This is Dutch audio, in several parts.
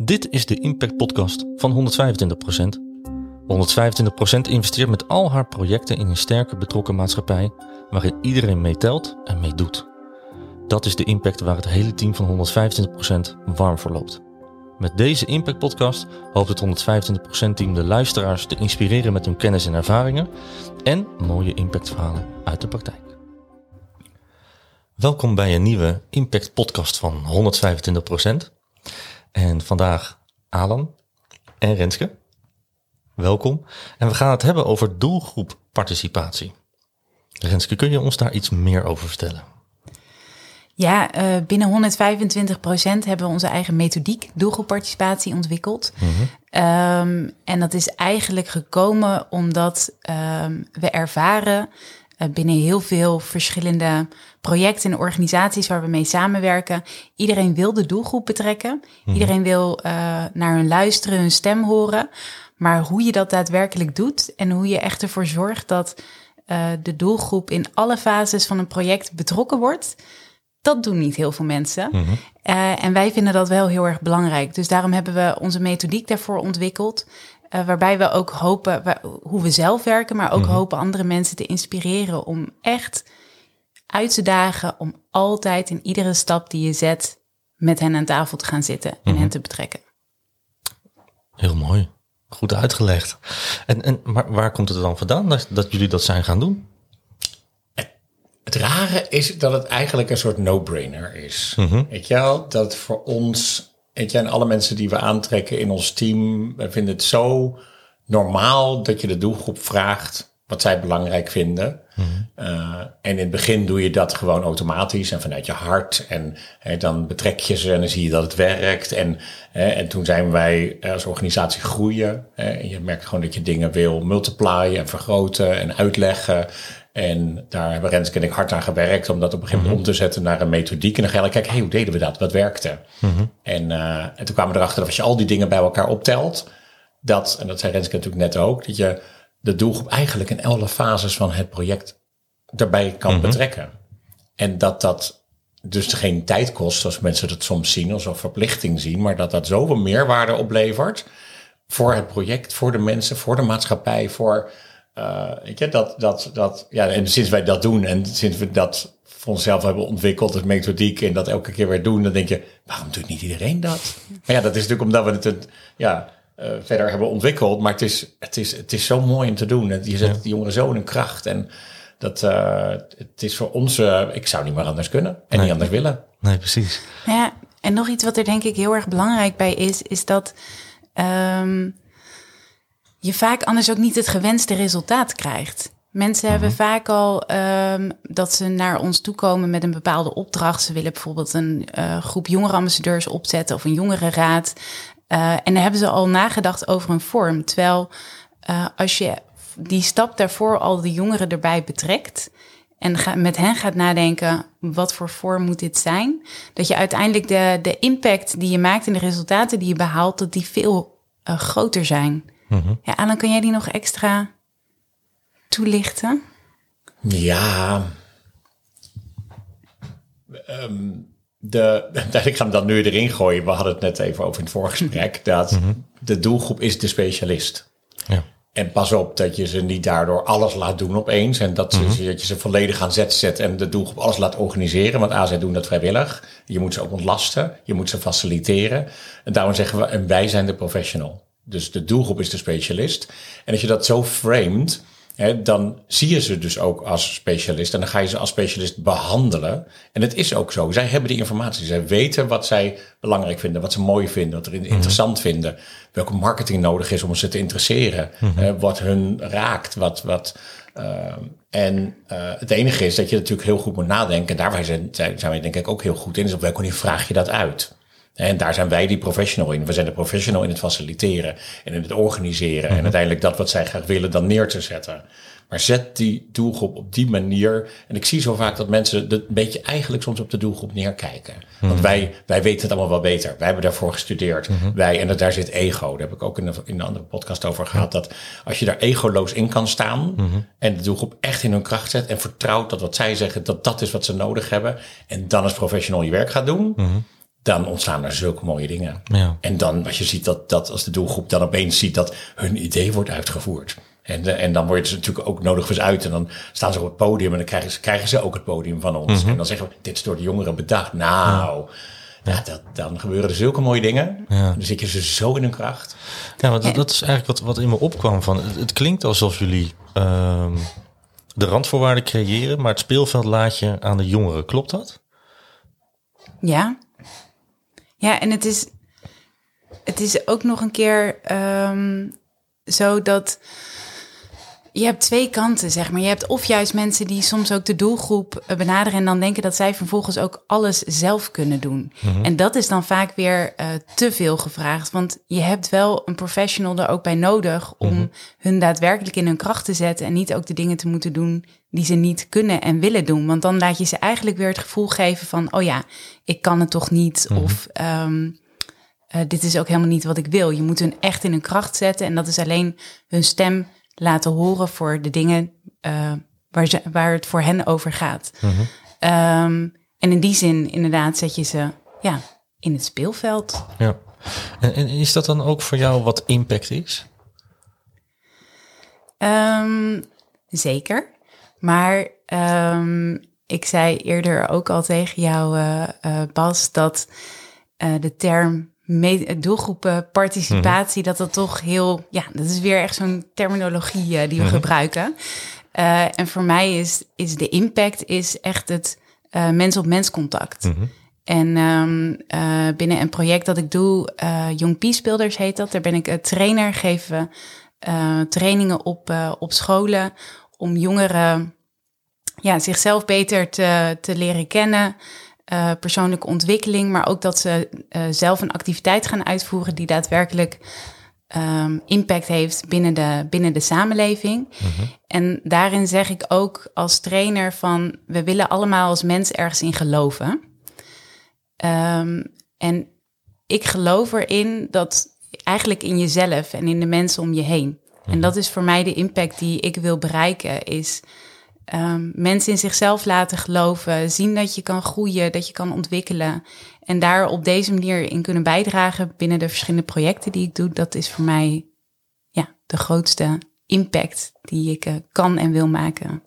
Dit is de Impact Podcast van 125%. 125% investeert met al haar projecten in een sterke betrokken maatschappij waarin iedereen meetelt en meedoet. Dat is de impact waar het hele team van 125% warm voor loopt. Met deze Impact Podcast hoopt het 125% team de luisteraars te inspireren met hun kennis en ervaringen en mooie impactverhalen uit de praktijk. Welkom bij een nieuwe Impact Podcast van 125%. En vandaag Alan en Renske. Welkom. En we gaan het hebben over doelgroepparticipatie. Renske, kun je ons daar iets meer over vertellen? Ja, uh, binnen 125% hebben we onze eigen methodiek doelgroepparticipatie ontwikkeld. Mm um, en dat is eigenlijk gekomen omdat um, we ervaren binnen heel veel verschillende projecten en organisaties waar we mee samenwerken. Iedereen wil de doelgroep betrekken. Mm Iedereen wil uh, naar hun luisteren, hun stem horen. Maar hoe je dat daadwerkelijk doet en hoe je echt ervoor zorgt dat de doelgroep in alle fases van een project betrokken wordt dat doen niet heel veel mensen. Mhm. Eh, en wij vinden dat wel heel erg belangrijk. Dus daarom hebben we onze methodiek daarvoor ontwikkeld. Uh, waarbij we ook hopen hoe we zelf werken, maar ook mhm. hopen andere mensen te inspireren om echt uit te dagen om altijd in iedere stap die je zet met hen aan tafel te gaan zitten en mhm. hen te betrekken. Heel mooi. Goed uitgelegd. En, en maar waar komt het dan vandaan dat, dat jullie dat zijn gaan doen? Het rare is dat het eigenlijk een soort no-brainer is. Mhm. Weet je wel? Dat voor ons, weet je, en alle mensen die we aantrekken in ons team, we vinden het zo normaal dat je de doelgroep vraagt wat zij belangrijk vinden. Mhm. Uh, en in het begin doe je dat gewoon automatisch en vanuit je hart. En dan betrek je ze en dan zie je dat het werkt. En, en toen zijn wij als organisatie groeien. en je merkt gewoon dat je dingen wil multiplyen en vergroten en uitleggen. En daar hebben Renske en ik hard aan gewerkt om dat op een gegeven moment mhm. om te zetten naar een methodiek. En dan ga je kijken, hey, hoe deden we dat? Wat werkte? Mhm. en, uh, en toen kwamen we erachter dat als je al die dingen bij elkaar optelt, dat, en dat zei Renske natuurlijk net ook, dat je de doelgroep eigenlijk in alle fases van het project daarbij kan mhm. betrekken. En dat dat dus geen tijd kost, zoals mensen dat soms zien, als een verplichting zien, maar dat dat zoveel meerwaarde oplevert voor het project, voor de mensen, voor de maatschappij, voor uh, weet je, dat, dat, dat, ja, en sinds wij dat doen en sinds we dat voor onszelf hebben ontwikkeld als methodiek en dat elke keer weer doen, dan denk je, waarom doet niet iedereen dat? Maar ja, dat is natuurlijk omdat we het ja, uh, verder hebben ontwikkeld, maar het is, het, is, het is zo mooi om te doen. Je zet ja. die jongeren zo in een kracht en dat, uh, het is voor ons, ik zou niet meer anders kunnen en niet anders willen. Nee, precies. Ja, en nog iets wat er denk ik heel erg belangrijk bij is, is dat um, je vaak anders ook niet het gewenste resultaat krijgt. Mensen hebben mhm. vaak al um, dat ze naar ons toe komen met een bepaalde opdracht. Ze willen bijvoorbeeld een uh, groep jongerenambassadeurs opzetten of een jongerenraad. Uh, en dan hebben ze al nagedacht over een vorm. Terwijl uh, als je die stap daarvoor al de jongeren erbij betrekt en ga, met hen gaat nadenken, wat voor vorm moet dit zijn? Dat je uiteindelijk de, de impact die je maakt en de resultaten die je behaalt, dat die veel groter zijn. Mm Ja, Alan, kun jij die nog extra toelichten? Ja. Um, de, ik ga hem dan nu erin gooien. We hadden het net even over in het voorgesprek. Dat mhm. de doelgroep is de specialist. Ja. En pas op dat je ze niet daardoor alles laat doen opeens. En dat, mm dat je ze volledig aan zet zet en de doelgroep alles laat organiseren. Want A, zij doen dat vrijwillig. Je moet ze ook ontlasten. Je moet ze faciliteren. En daarom zeggen we, en wij zijn de professional. Dus de doelgroep is de specialist. En als je dat zo framed, hè, dan zie je ze dus ook als specialist. En dan ga je ze als specialist behandelen. En het is ook zo. Zij hebben die informatie. Zij weten wat zij belangrijk vinden, wat ze mooi vinden, wat ze mhm. interessant vinden. Welke marketing nodig is om ze te interesseren. Mhm. hè, wat hun raakt. Wat, wat, uh, en uh, het enige is dat je natuurlijk heel goed moet nadenken. En daar zijn, zijn wij denk ik ook heel goed in. Is op welke manier vraag je dat uit? En daar zijn wij die professional in. We zijn de professional in het faciliteren en in het organiseren. En mhm. uiteindelijk dat wat zij graag willen dan neer te zetten. Maar zet die doelgroep op die manier. En ik zie zo vaak dat mensen een beetje eigenlijk soms op de doelgroep neerkijken. Want mhm. wij, wij weten het allemaal wel beter. Wij hebben daarvoor gestudeerd. Mhm. Wij, en dat, daar zit ego. Daar heb ik ook in, de, in een andere podcast over gehad. Dat als je daar egoloos in kan staan. En de doelgroep echt in hun kracht zet. En vertrouwt dat wat zij zeggen, dat dat is wat ze nodig hebben. En dan als professional je werk gaat doen dan ontstaan er zulke mooie dingen. Ja. En dan als je ziet dat, dat als de doelgroep dan opeens ziet dat hun idee wordt uitgevoerd. En, de, en dan worden ze natuurlijk ook nodig eens uit. En dan staan ze op het podium en dan krijgen ze, krijgen ze ook het podium van ons. En dan zeggen we, dit is door de jongeren bedacht. Nou, ja. dat, dan gebeuren er zulke mooie dingen. Ja. Dan zit je ze zo in hun kracht. Ja, want dat- dat is eigenlijk wat, wat in me opkwam. Van, het, het klinkt alsof jullie ehm, de randvoorwaarden creëren, maar het speelveld laat je aan de jongeren. Klopt dat? Ja. Ja, en het is, het is ook nog een keer ehm, zo dat je hebt twee kanten, zeg maar. Je hebt of juist mensen die soms ook de doelgroep eh, benaderen en dan denken dat zij vervolgens ook alles zelf kunnen doen. En dat is dan vaak weer eh, te veel gevraagd, want je hebt wel een professional er ook bij nodig om hun daadwerkelijk in hun kracht te zetten en niet ook de dingen te moeten doen die ze niet kunnen en willen doen. Want dan laat je ze eigenlijk weer het gevoel geven van, oh ja, ik kan het toch niet. Of ehm, eh, dit is ook helemaal niet wat ik wil. Je moet hun echt in hun kracht zetten. En dat is alleen hun stem laten horen voor de dingen eh, waar, ze, waar het voor hen over gaat. Ehm, en in die zin, inderdaad, zet je ze ja, in het speelveld. Ja. En, en is dat dan ook voor jou wat impact is? Ehm, zeker. Maar ehm, ik zei eerder ook al tegen jou, eh, eh, Bas, dat de term me- doelgroepenparticipatie, dat dat toch heel, ja, dat is weer echt zo'n terminologie eh, die we gebruiken. Eh, en voor mij is, is de impact is echt het eh, mens-op-mens contact. En ehm, eh, binnen een project dat ik doe, Young Peace Builders heet dat. Daar ben ik een trainer, geven eh, trainingen op, op scholen om jongeren ja, zichzelf beter te, te leren kennen. Eh, persoonlijke ontwikkeling, maar ook dat ze eh, zelf een activiteit gaan uitvoeren die daadwerkelijk ehm, impact heeft binnen de, binnen de samenleving. En daarin zeg ik ook als trainer van we willen allemaal als mens ergens in geloven. Ehm, en ik geloof erin dat eigenlijk in jezelf en in de mensen om je heen. En dat is voor mij de impact die ik wil bereiken, is ehm, mensen in zichzelf laten geloven, zien dat je kan groeien, dat je kan ontwikkelen. En daar op deze manier in kunnen bijdragen binnen de verschillende projecten die ik doe. Dat is voor mij ja, de grootste impact die ik eh, kan en wil maken.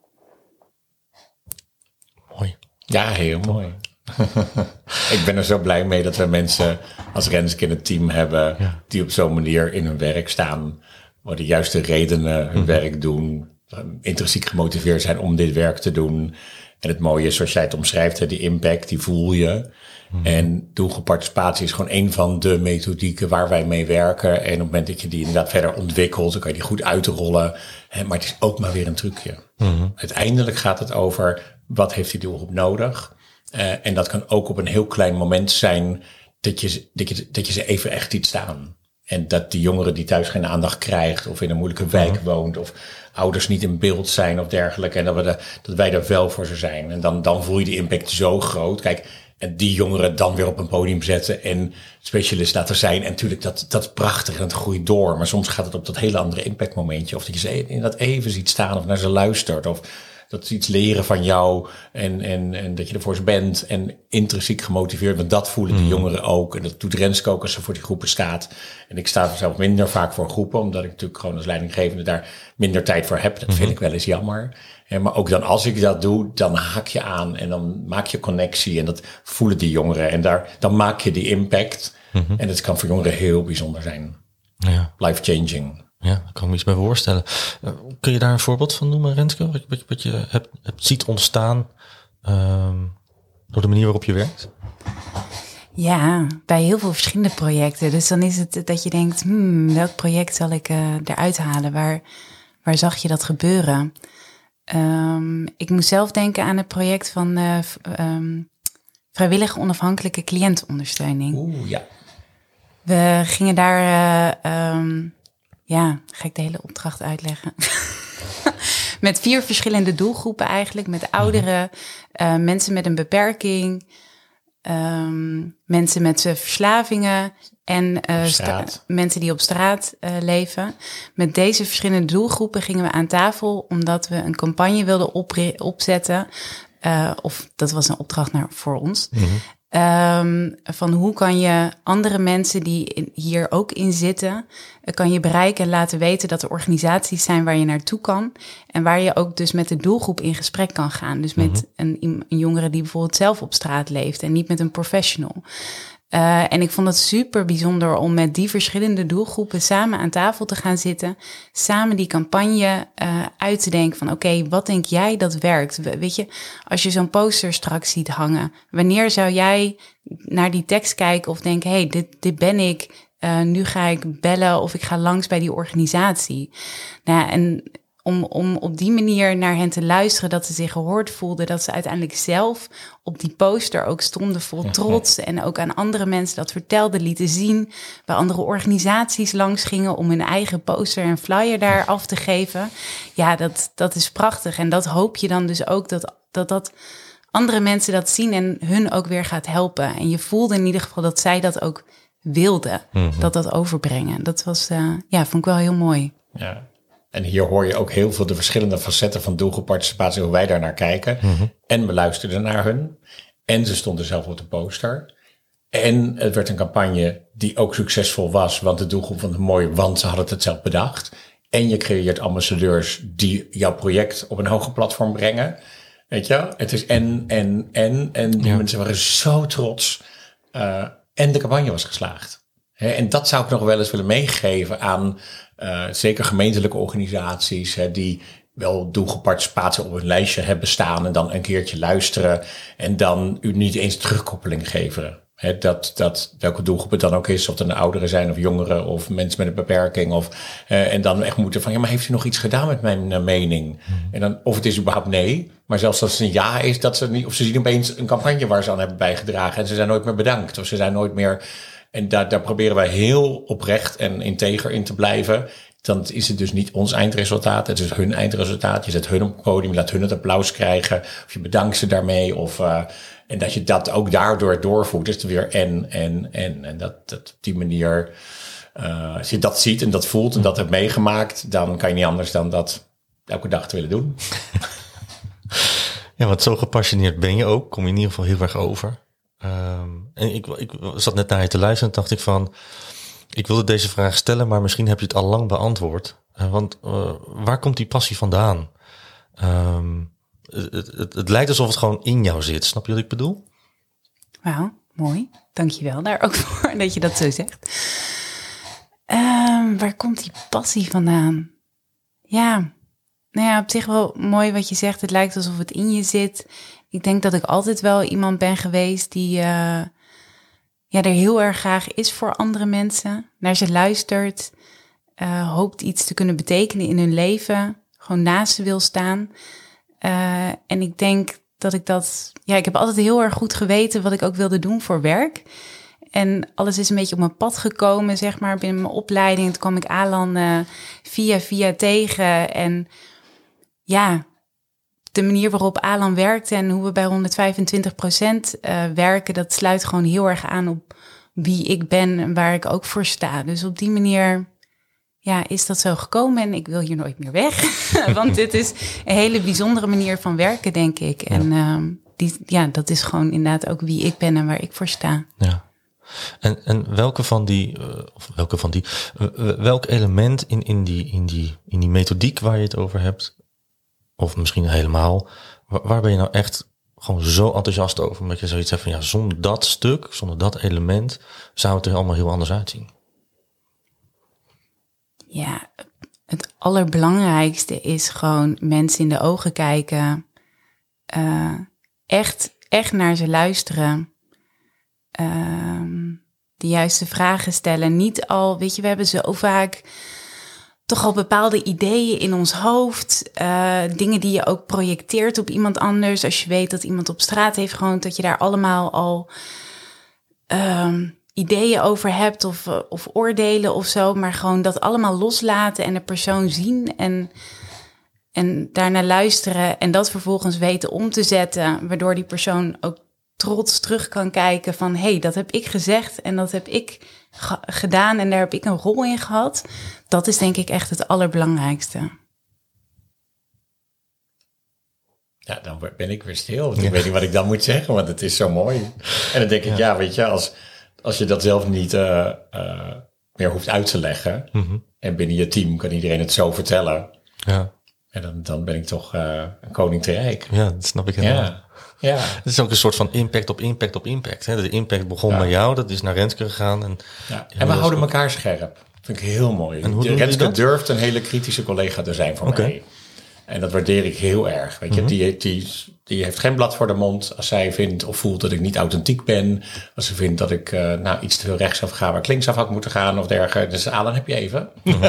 Mooi. Ja, heel mooi. ik ben er zo blij mee dat we mensen als Renske in het team hebben die op zo'n manier in hun werk staan, waar de juiste redenen hun werk doen, intrinsiek gemotiveerd zijn om dit werk te doen. En het mooie is, zoals jij het omschrijft, hè, die impact, die voel je. En doelgroepparticipatie is gewoon een van de methodieken waar wij mee werken. En op het moment dat je die inderdaad verder ontwikkelt, dan kan je die goed uitrollen. Hè, maar het is ook maar weer een trucje. Uiteindelijk gaat het over, wat heeft die doelgroep nodig? Eh, en dat kan ook op een heel klein moment zijn dat je, ze- dat, je, dat je ze even echt ziet staan. En dat die jongere die thuis geen aandacht krijgt of in een moeilijke wijk woont of ouders niet in beeld zijn of dergelijke. En dat, we de, dat wij er wel voor ze zijn. En dan, dan voel je die impact zo groot. Kijk, en die jongeren dan weer op een podium zetten en specialist laten zijn. En natuurlijk, dat, dat is prachtig en het groeit door. Maar soms gaat het op dat hele andere impactmomentje. Of dat je ze inderdaad even ziet staan of naar ze luistert. Of dat ze iets leren van jou en, en, en dat je er voor ze bent en intrinsiek gemotiveerd. Want dat voelen die jongeren ook. En dat doet Renske ook als ze voor die groepen staat. En ik sta zelf minder vaak voor groepen, omdat ik natuurlijk gewoon als leidinggevende daar minder tijd voor heb. Dat vind ik wel eens jammer. Maar ook dan als ik dat doe, dan haak je aan en dan maak je connectie. En dat voelen die jongeren. En daar, dan maak je die impact. En het kan voor jongeren heel bijzonder zijn. Ja, Life changing. Ja, daar kan ik me iets bij voorstellen. Eh, kun je daar een voorbeeld van noemen, Renske? Wat, je- wat, je- wat je hebt, hebt ziet ontstaan ehm, door de manier waarop je werkt? Ja, bij heel veel verschillende projecten. Dus dan is het dat je denkt, hmm, welk project zal ik eh, eruit halen? Waar, waar zag je dat gebeuren? Ehm, ik moest zelf denken aan het project van eh, ehm, vrijwillige onafhankelijke cliëntondersteuning. Oeh, ja. We gingen daar, ja, ga ik de hele opdracht uitleggen? met vier verschillende doelgroepen eigenlijk. Met ouderen, eh, mensen met een beperking, ehm, mensen met eh, verslavingen en eh, mensen die op straat leven. Met deze verschillende doelgroepen gingen we aan tafel omdat we een campagne wilden opzetten. Of dat was een opdracht naar, voor ons. Um, van hoe kan je andere mensen die hier ook in zitten, eh, kan je bereiken en laten weten dat er organisaties zijn waar je naartoe kan. En waar je ook dus met de doelgroep in gesprek kan gaan. Dus met mhm. een, een jongere die bijvoorbeeld zelf op straat leeft en niet met een professional. Uh, en ik vond het super bijzonder om met die verschillende doelgroepen samen aan tafel te gaan zitten. Samen die campagne uh, uit te denken van oké, wat denk jij dat werkt? Weet je, als je zo'n poster straks ziet hangen, wanneer zou jij naar die tekst kijken of denken, hé, hey, dit, dit ben ik, uh, nu ga ik bellen of ik ga langs bij die organisatie. Nou, en om, om op die manier naar hen te luisteren, dat ze zich gehoord voelden, dat ze uiteindelijk zelf op die poster ook stonden vol trots en ook aan andere mensen dat vertelden, lieten zien, bij andere organisaties langs gingen om hun eigen poster en flyer daar af te geven. Ja, dat, dat is prachtig en dat hoop je dan dus ook dat dat, dat andere mensen dat zien en hun ook weer gaat helpen. En je voelde in ieder geval dat zij dat ook wilden, mhm. dat dat overbrengen. Dat was, uh, ja, vond ik wel heel mooi. Ja, en hier hoor je ook heel veel de verschillende facetten van doelgroepparticipatie, hoe wij daar naar kijken. Mhm. En we luisterden naar hun. En ze stonden zelf op de poster. En het werd een campagne die ook succesvol was, want de doelgroep vond het mooi, want ze hadden het zelf bedacht. En je creëert ambassadeurs die jouw project op een hoger platform brengen. Weet je, het is en, en, en. En die mensen waren zo trots. Uh, en de campagne was geslaagd. en dat zou ik nog wel eens willen meegeven aan uh, zeker gemeentelijke organisaties hè, die wel doelgeparticipatie op een lijstje hebben staan en dan een keertje luisteren en dan u niet eens terugkoppeling geven. Dat, dat welke doelgroep het dan ook is, of het een ouderen zijn of jongeren of mensen met een beperking. Of, uh, en dan echt moeten van, ja, maar heeft u nog iets gedaan met mijn uh, mening? Mhm. En dan, of het is überhaupt nee, maar zelfs als het een ja is, dat ze niet, of ze zien opeens een campagne waar ze aan hebben bijgedragen en ze zijn nooit meer bedankt. Of ze zijn nooit meer en daar, proberen wij heel oprecht en integer in te blijven. Dan is het dus niet ons eindresultaat, het is hun eindresultaat. Je zet hun op het podium, laat hun het applaus krijgen. Of je bedankt ze daarmee. Of, uh, en dat je dat ook daardoor doorvoert. Dus weer en, en, en. En dat, dat op die manier, uh, als je dat ziet en dat voelt en dat hebt meegemaakt, dan kan je niet anders dan dat elke dag te willen doen. Ja, want zo gepassioneerd ben je ook, kom je in ieder geval heel erg over. Um, en ik, ik zat net naar je te luisteren en dacht ik van, ik wilde deze vraag stellen, maar misschien heb je het al lang beantwoord. Uh, want uh, waar komt die passie vandaan? Um, het, het, het, lijkt alsof het gewoon in jou zit. Snap je wat ik bedoel? Wauw, mooi. Dankjewel daar ook voor dat je dat zo zegt. Um, waar komt die passie vandaan? Ja, nou ja, op zich wel mooi wat je zegt. Het lijkt alsof het in je zit. Ik denk dat ik altijd wel iemand ben geweest die uh, ja, er heel erg graag is voor andere mensen. Naar ze luistert. Uh, hoopt iets te kunnen betekenen in hun leven. Gewoon naast ze wil staan. Uh, en ik denk dat ik dat. Ja, ik heb altijd heel erg goed geweten wat ik ook wilde doen voor werk. En alles is een beetje op mijn pad gekomen, zeg maar, binnen mijn opleiding. Toen kwam ik Alan via via tegen. En ja, de manier waarop Alan werkt en hoe we bij 125 procent uh, werken, dat sluit gewoon heel erg aan op wie ik ben en waar ik ook voor sta. Dus op die manier ja, is dat zo gekomen en ik wil hier nooit meer weg. Want dit is een hele bijzondere manier van werken, denk ik. En uh, die, ja, dat is gewoon inderdaad ook wie ik ben en waar ik voor sta. Ja. En, en welke van die, uh, of welke van die, uh, welk element in, in, die, in, die, in die methodiek waar je het over hebt, of misschien helemaal. Waar, ben je nou echt gewoon zo enthousiast over? Omdat je zoiets hebt van ja, zonder dat stuk, zonder dat element, zou het er allemaal heel anders uitzien. Ja, het allerbelangrijkste is gewoon mensen in de ogen kijken. Uh, echt, echt naar ze luisteren. Uh, de juiste vragen stellen. Niet al, weet je, we hebben zo vaak toch al bepaalde ideeën in ons hoofd. Uh, dingen die je ook projecteert op iemand anders. Als je weet dat iemand op straat heeft gewoond, dat je daar allemaal al um, ideeën over hebt of, uh, of oordelen of zo. Maar gewoon dat allemaal loslaten en de persoon zien en, en daarna luisteren. En dat vervolgens weten om te zetten, waardoor die persoon ook trots terug kan kijken van hé, hey, dat heb ik gezegd en dat heb ik gedaan en daar heb ik een rol in gehad. Dat is denk ik echt het allerbelangrijkste. ja, dan ben ik weer stil. Want ik weet niet wat ik dan moet zeggen, want het is zo mooi. En dan denk ik, ja, weet je, als, als je dat zelf niet uh, uh, meer hoeft uit te leggen. En binnen je team kan iedereen het zo vertellen. Ja. En dan, dan ben ik toch uh, een koning te rijk. Ja, dat snap ik helemaal. Ja. Ja. Het is ook een soort van impact op impact op impact. Hè? De impact begon bij jou, dat is naar Renske gegaan. En, ja. en we houden elkaar scherp. vind ik heel mooi. En hoe Renske durft een hele kritische collega te zijn voor mij. En dat waardeer ik heel erg. Weet je, die, die, die heeft geen blad voor de mond als zij vindt of voelt dat ik niet authentiek ben. Als ze vindt dat ik eh, nou, iets te veel rechtsaf ga waar ik linksaf had moeten gaan of dergelijke. Dus Alan, heb je even.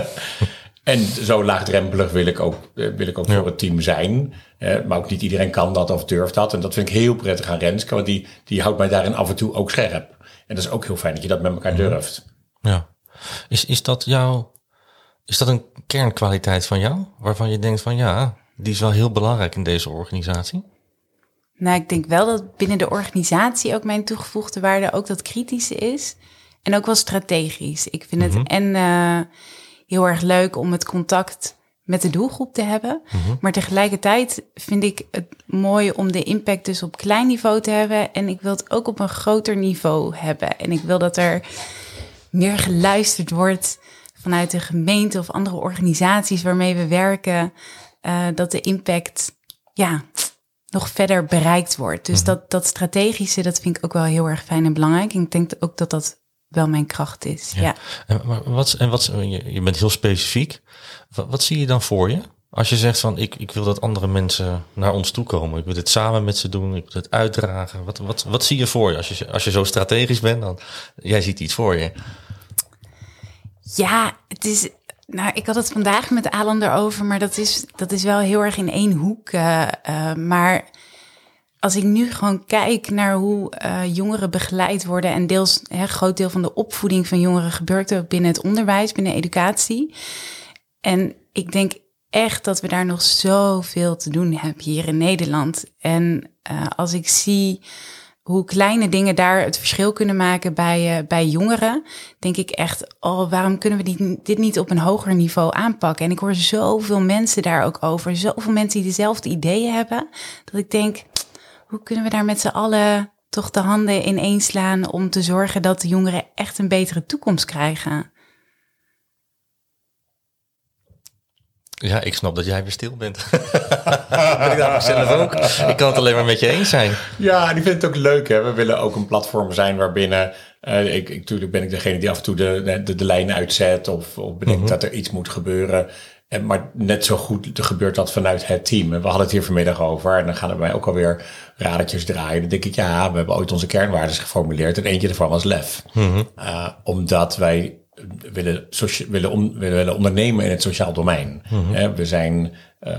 en zo laagdrempelig wil ik ook, eh, wil ik ook voor het team zijn. Eh, maar ook niet iedereen kan dat of durft dat. En dat vind ik heel prettig aan Renske, want die, die houdt mij daarin af en toe ook scherp. En dat is ook heel fijn dat je dat met elkaar durft. Ja. Is, is dat jouw, is dat een kernkwaliteit van jou? Waarvan je denkt van ja, die is wel heel belangrijk in deze organisatie? Nou, ik denk wel dat binnen de organisatie ook mijn toegevoegde waarde ook dat kritische is. En ook wel strategisch. Ik vind het en eh, heel erg leuk om het contact met de doelgroep te hebben. Maar tegelijkertijd vind ik het mooi om de impact dus op klein niveau te hebben. En ik wil het ook op een groter niveau hebben. En ik wil dat er meer geluisterd wordt vanuit de gemeente of andere organisaties waarmee we werken. eh, dat de impact ja, nog verder bereikt wordt. Dus dat, dat strategische, dat vind ik ook wel heel erg fijn en belangrijk. En ik denk ook dat dat wel mijn kracht is. Ja. En, maar wat, en wat, je, je bent heel specifiek. Wat, wat zie je dan voor je? Als je zegt van ik, ik wil dat andere mensen naar ons toe komen. Ik wil dit samen met ze doen. Ik wil het uitdragen. Wat, wat, wat zie je voor je? Als je, als je zo strategisch bent, dan jij ziet iets voor je. Ja, het is. Nou, ik had het vandaag met Alan erover, maar dat is, dat is wel heel erg in één hoek. eh, maar als ik nu gewoon kijk naar hoe eh, jongeren begeleid worden en deels een groot deel van de opvoeding van jongeren gebeurt ook binnen het onderwijs, binnen educatie. En ik denk echt dat we daar nog zoveel te doen hebben hier in Nederland. En eh, als ik zie hoe kleine dingen daar het verschil kunnen maken bij, eh, bij jongeren, denk ik echt, oh, waarom kunnen we dit niet op een hoger niveau aanpakken? En ik hoor zoveel mensen daar ook over, zoveel mensen die dezelfde ideeën hebben, dat ik denk, hoe kunnen we daar met z'n allen toch de handen in slaan om te zorgen dat de jongeren echt een betere toekomst krijgen? Ja, ik snap dat jij weer stil bent. ben ik daar zelf ook? Ik kan het alleen maar met je eens zijn. Ja, en ik vind het ook leuk. Hè? We willen ook een platform zijn waarbinnen... Uh, ik, ik, natuurlijk ben ik degene die af en toe de, de, de lijn uitzet... of, of bedenkt mm -hmm. dat er iets moet gebeuren. En, maar net zo goed gebeurt dat vanuit het team. En we hadden het hier vanmiddag over. En dan gaan er bij ook alweer radertjes draaien. Dan denk ik, ja, we hebben ooit onze kernwaarden geformuleerd. En eentje ervan was lef. Mm -hmm. uh, omdat wij willen, willen, willen ondernemen in het sociaal domein. Mm -hmm. we zijn, uh,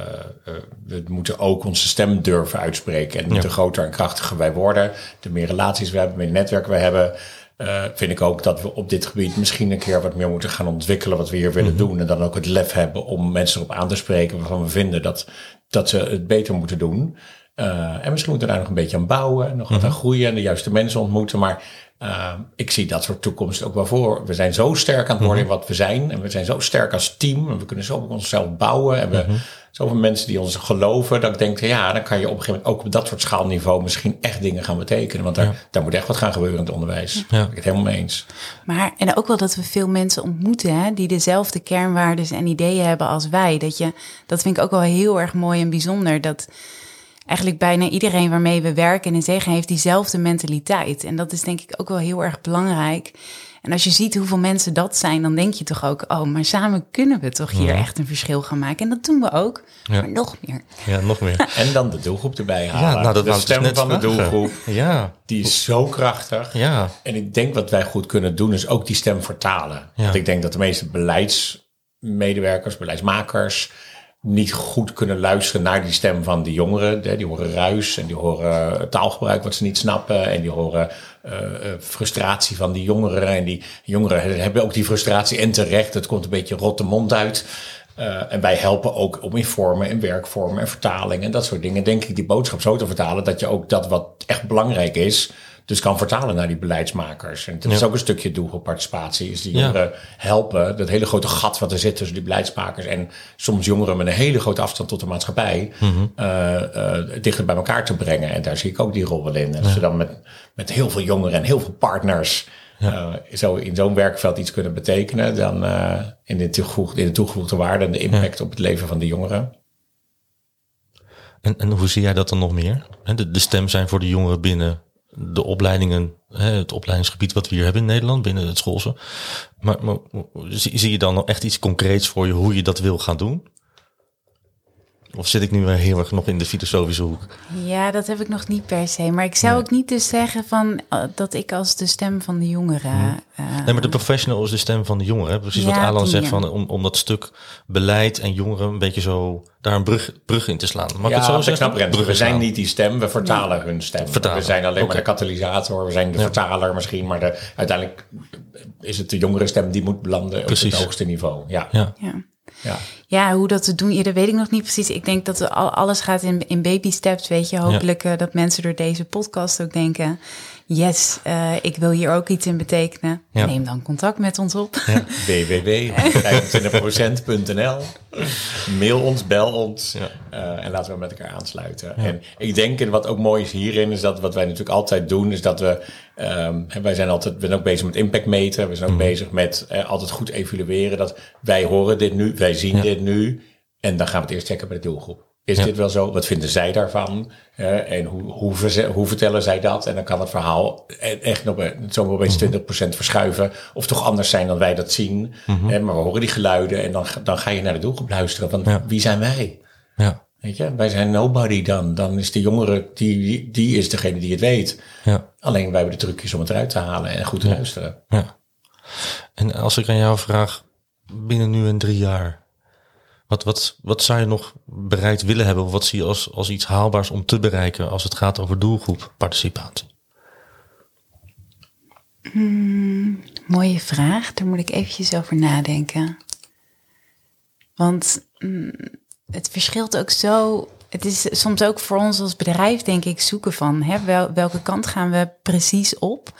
uh, we moeten ook onze stem durven uitspreken. En ja. te groter en krachtiger wij worden, de meer relaties we hebben, meer netwerken we hebben. Uh, vind ik ook dat we op dit gebied misschien een keer wat meer moeten gaan ontwikkelen wat we hier willen mm -hmm. doen. En dan ook het lef hebben om mensen erop aan te spreken waarvan we vinden dat, dat ze het beter moeten doen. en misschien moeten we daar nog een beetje aan bouwen, nog wat mm -hmm. aan groeien en de juiste mensen ontmoeten. Maar uh, ik zie dat soort toekomst ook wel voor. We zijn zo sterk aan het worden in wat we zijn. En we zijn zo sterk als team. En we kunnen zo op onszelf bouwen. En we zoveel mensen die ons geloven. Dat ik denk, ja, dan kan je op een gegeven moment ook op dat soort schaalniveau misschien echt dingen gaan betekenen. Want daar, ja. daar moet echt wat gaan gebeuren in het onderwijs. Ja. Daar ben ik het helemaal mee eens. Maar en ook wel dat we veel mensen ontmoeten hè, die dezelfde kernwaarden en ideeën hebben als wij. Dat, je, dat vind ik ook wel heel erg mooi en bijzonder. Dat eigenlijk bijna iedereen waarmee we werken in zegen heeft diezelfde mentaliteit. En dat is denk ik ook wel heel erg belangrijk. En als je ziet hoeveel mensen dat zijn, dan denk je toch ook, oh, maar samen kunnen we toch hier ja. echt een verschil gaan maken. En dat doen we ook, ja. maar nog meer. Ja, nog meer. en dan de doelgroep erbij halen. Ja, nou, dat de stem dus van de doelgroep, ja. die is zo krachtig. Ja. En ik denk wat wij goed kunnen doen, is ook die stem vertalen. Want ik denk dat de meeste beleidsmedewerkers, beleidsmakers niet goed kunnen luisteren naar die stem van die jongeren. Die horen ruis en die horen taalgebruik wat ze niet snappen. En die horen uh, frustratie van die jongeren. En die jongeren hebben ook die frustratie en terecht. Het komt een beetje rot de mond uit. En wij helpen ook om in vormen en werkvormen en vertaling en dat soort dingen. Denk ik die boodschap zo te vertalen dat je ook dat wat echt belangrijk is, dus kan vertalen naar die beleidsmakers. En dat is ook een stukje doelgroepparticipatie, is die jongeren helpen, dat hele grote gat wat er zit tussen die beleidsmakers en soms jongeren met een hele grote afstand tot de maatschappij, uh, dichter bij elkaar te brengen. En daar zie ik ook die rol wel in. En als we dan met, met heel veel jongeren en heel veel partners zo in zo'n werkveld iets kunnen betekenen, dan in, de toegevoegde, in de toegevoegde waarde en de impact op het leven van de jongeren. En, en hoe zie jij dat dan nog meer? De, de stem zijn voor de jongeren binnen de opleidingen, het opleidingsgebied wat we hier hebben in Nederland, binnen het schoolse. Maar, zie, je dan nog echt iets concreets voor je hoe je dat wil gaan doen? Of zit ik nu heel erg nog in de filosofische hoek? Ja, dat heb ik nog niet per se. Maar ik zou ook niet dus zeggen van uh, dat ik als de stem van de jongeren. Uh, nee, maar de professional is de stem van de jongeren. Precies ja, wat Alan zegt van om, om dat stuk beleid en jongeren een beetje zo daar een brug, brug in te slaan. Mag ja, ik het zo zeggen? Snap, we zijn niet die stem, we vertalen hun stem. Vertalen. We zijn alleen maar de katalysator, we zijn de vertaler misschien, maar de, uiteindelijk is het de jongere stem die moet belanden Precies. op het hoogste niveau. Ja. ja. Ja. Ja, hoe dat te doen, ja, dat weet ik nog niet precies. Ik denk dat alles gaat in, in baby steps, weet je. Hopelijk uh, dat mensen door deze podcast ook denken... yes, uh, ik wil hier ook iets in betekenen. Ja. Neem dan contact met ons op. Ja. www.25%.nl Mail ons, bel ons ja. uh, en laten we met elkaar aansluiten. En ik denk, en wat ook mooi is hierin, is dat wat wij natuurlijk altijd doen, is dat we, um, wij zijn altijd, we zijn ook bezig met impact meten, we zijn ook mm. bezig met uh, altijd goed evalueren, dat wij horen dit nu, wij zien dit nu, en dan gaan we het eerst checken bij de doelgroep. Is dit wel zo? Wat vinden zij daarvan? Uh, en hoe, hoe, hoe, vertellen zij dat? En dan kan het verhaal e-, echt nog zomaar opeens 20% mhm. verschuiven. Of toch anders zijn dan wij dat zien. Mm maar we horen die geluiden en dan, dan ga je naar de doelgroep luisteren. Want wie zijn wij? Ja. Weet je, wij zijn nobody dan. Dan is de jongere, die, die is degene die het weet. Ja. Alleen wij hebben de trucjes om het eruit te halen en goed te luisteren. Ja. En als ik aan jou vraag, binnen nu en drie jaar, wat, wat, wat zou je nog bereikt willen hebben? Of wat zie je als, als iets haalbaars om te bereiken als het gaat over doelgroepparticipatie? Hmm, mooie vraag. Daar moet ik eventjes over nadenken. Want mm, het verschilt ook zo. Het is soms ook voor ons als bedrijf, denk ik, zoeken van hè, wel, welke kant gaan we precies op.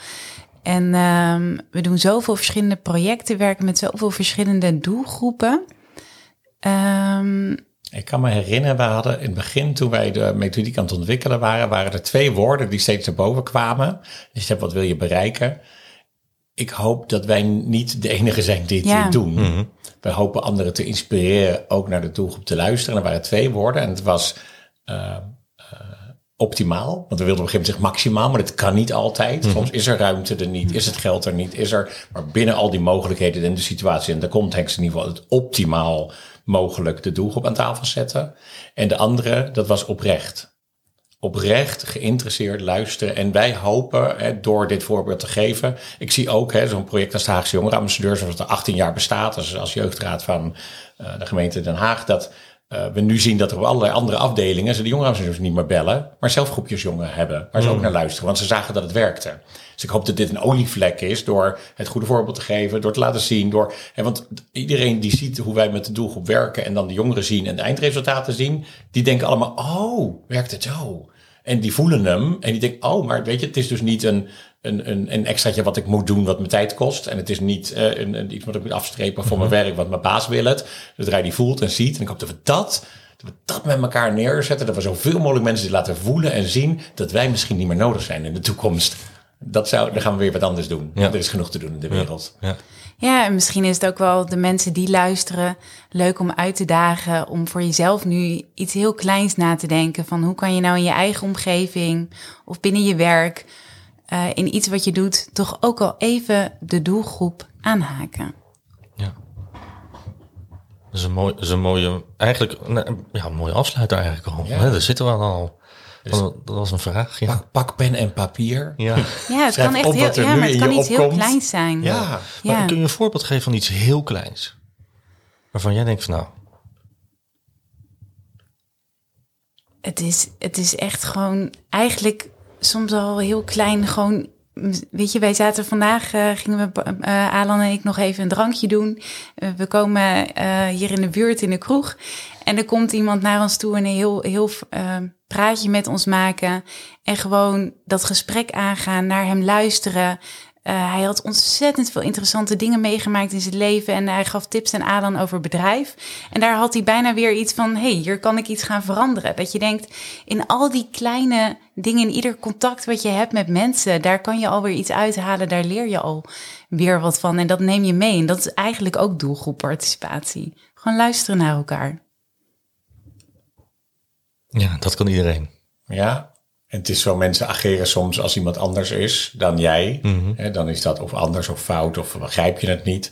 En um, we doen zoveel verschillende projecten, werken met zoveel verschillende doelgroepen. Um, ik kan me herinneren, we hadden in het begin, toen wij de methodiek aan het ontwikkelen waren, waren er twee woorden die steeds naar boven kwamen. Dus je hebt wat wil je bereiken? Ik hoop dat wij niet de enige zijn die dit doen. Mm We hopen anderen te inspireren ook naar de doelgroep te luisteren. En er waren twee woorden en het was uh, optimaal. Want we wilden op een gegeven moment zeggen maximaal, maar dat kan niet altijd. Mhm. Soms is er ruimte er niet, is het geld er niet, is er... Maar binnen al die mogelijkheden in de situatie en de context in ieder geval het optimaal mogelijk de doelgroep aan tafel zetten. En de andere, dat was oprecht. Oprecht, geïnteresseerd, luisteren. En wij hopen, hè, door dit voorbeeld te geven. Ik zie ook zo'n project als de Haagse Jongerenambassadeurs, zoals er 18 jaar bestaat, als, jeugdraad van uh, de gemeente Den Haag, dat uh, we nu zien dat er op allerlei andere afdelingen ze de jongerenambassadeurs niet meer bellen, maar zelf groepjes jongeren hebben, waar ze ook mm. naar luisteren, want ze zagen dat het werkte. Dus ik hoop dat dit een olievlek is door het goede voorbeeld te geven, door te laten zien. Door, hè, want iedereen die ziet hoe wij met de doelgroep werken en dan de jongeren zien en de eindresultaten zien, die denken allemaal, oh, werkt het zo? En die voelen hem en die denken, oh, maar weet je, het is dus niet een, een, een, een extraatje wat ik moet doen wat mijn tijd kost. En het is niet uh, een, een, iets wat ik moet afstrepen voor mijn mhm. werk, wat mijn baas wil het. Zodra hij die voelt en ziet. En ik hoop dat we dat, dat we dat met elkaar neerzetten. Dat we zoveel mogelijk mensen die laten voelen en zien dat wij misschien niet meer nodig zijn in de toekomst dat zou, dan gaan we weer wat anders doen. Er is genoeg te doen in de wereld. Ja. ja. en misschien is het ook wel de mensen die luisteren leuk om uit te dagen om voor jezelf nu iets heel kleins na te denken. Van hoe kan je nou in je eigen omgeving of binnen je werk, uh, in iets wat je doet, toch ook al even de doelgroep aanhaken. Ja. Dat is een, mooi, dat is een mooie, eigenlijk, ja, een mooie afsluiter eigenlijk al. Ja. Daar zitten we al. Dus dat was een vraag. Ja. Pak, pak, pen en papier. Ja, ja het kan echt heel, ja, maar het kan iets heel kleins zijn. Ja. ja. kun je een voorbeeld geven van iets heel kleins? Waarvan jij denkt van nou... Het is, het is echt gewoon eigenlijk soms al heel klein. Gewoon, weet je, wij zaten vandaag, uh, gingen we, uh, Alan en ik nog even een drankje doen. Uh, we komen hier in de buurt in de kroeg. En er komt iemand naar ons toe en heel, heel praatje met ons maken en gewoon dat gesprek aangaan, naar hem luisteren. Uh, hij had ontzettend veel interessante dingen meegemaakt in zijn leven en hij gaf tips en aan over bedrijf. En daar had hij bijna weer iets van: hey, hier kan ik iets gaan veranderen. Dat je denkt, in al die kleine dingen, in ieder contact wat je hebt met mensen, daar kan je alweer iets uithalen, daar leer je al weer wat van. En dat neem je mee. En dat is eigenlijk ook doelgroepparticipatie. Gewoon luisteren naar elkaar. Ja, dat kan iedereen. Ja, en het is zo, mensen ageren soms als iemand anders is dan jij. Mhm. dan is dat of anders of fout of begrijp je het niet.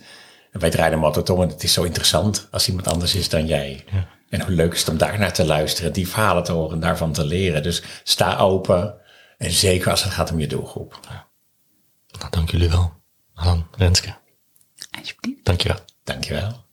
En wij draaien hem altijd om en het is zo interessant als iemand anders is dan jij. Ja. En hoe leuk is het om daarnaar te luisteren, die verhalen te horen, daarvan te leren. Dus sta open en zeker als het gaat om je doelgroep. Nou, dank jullie wel. Alan, Renske. Alsjeblieft. Dank je wel. Dankjewel.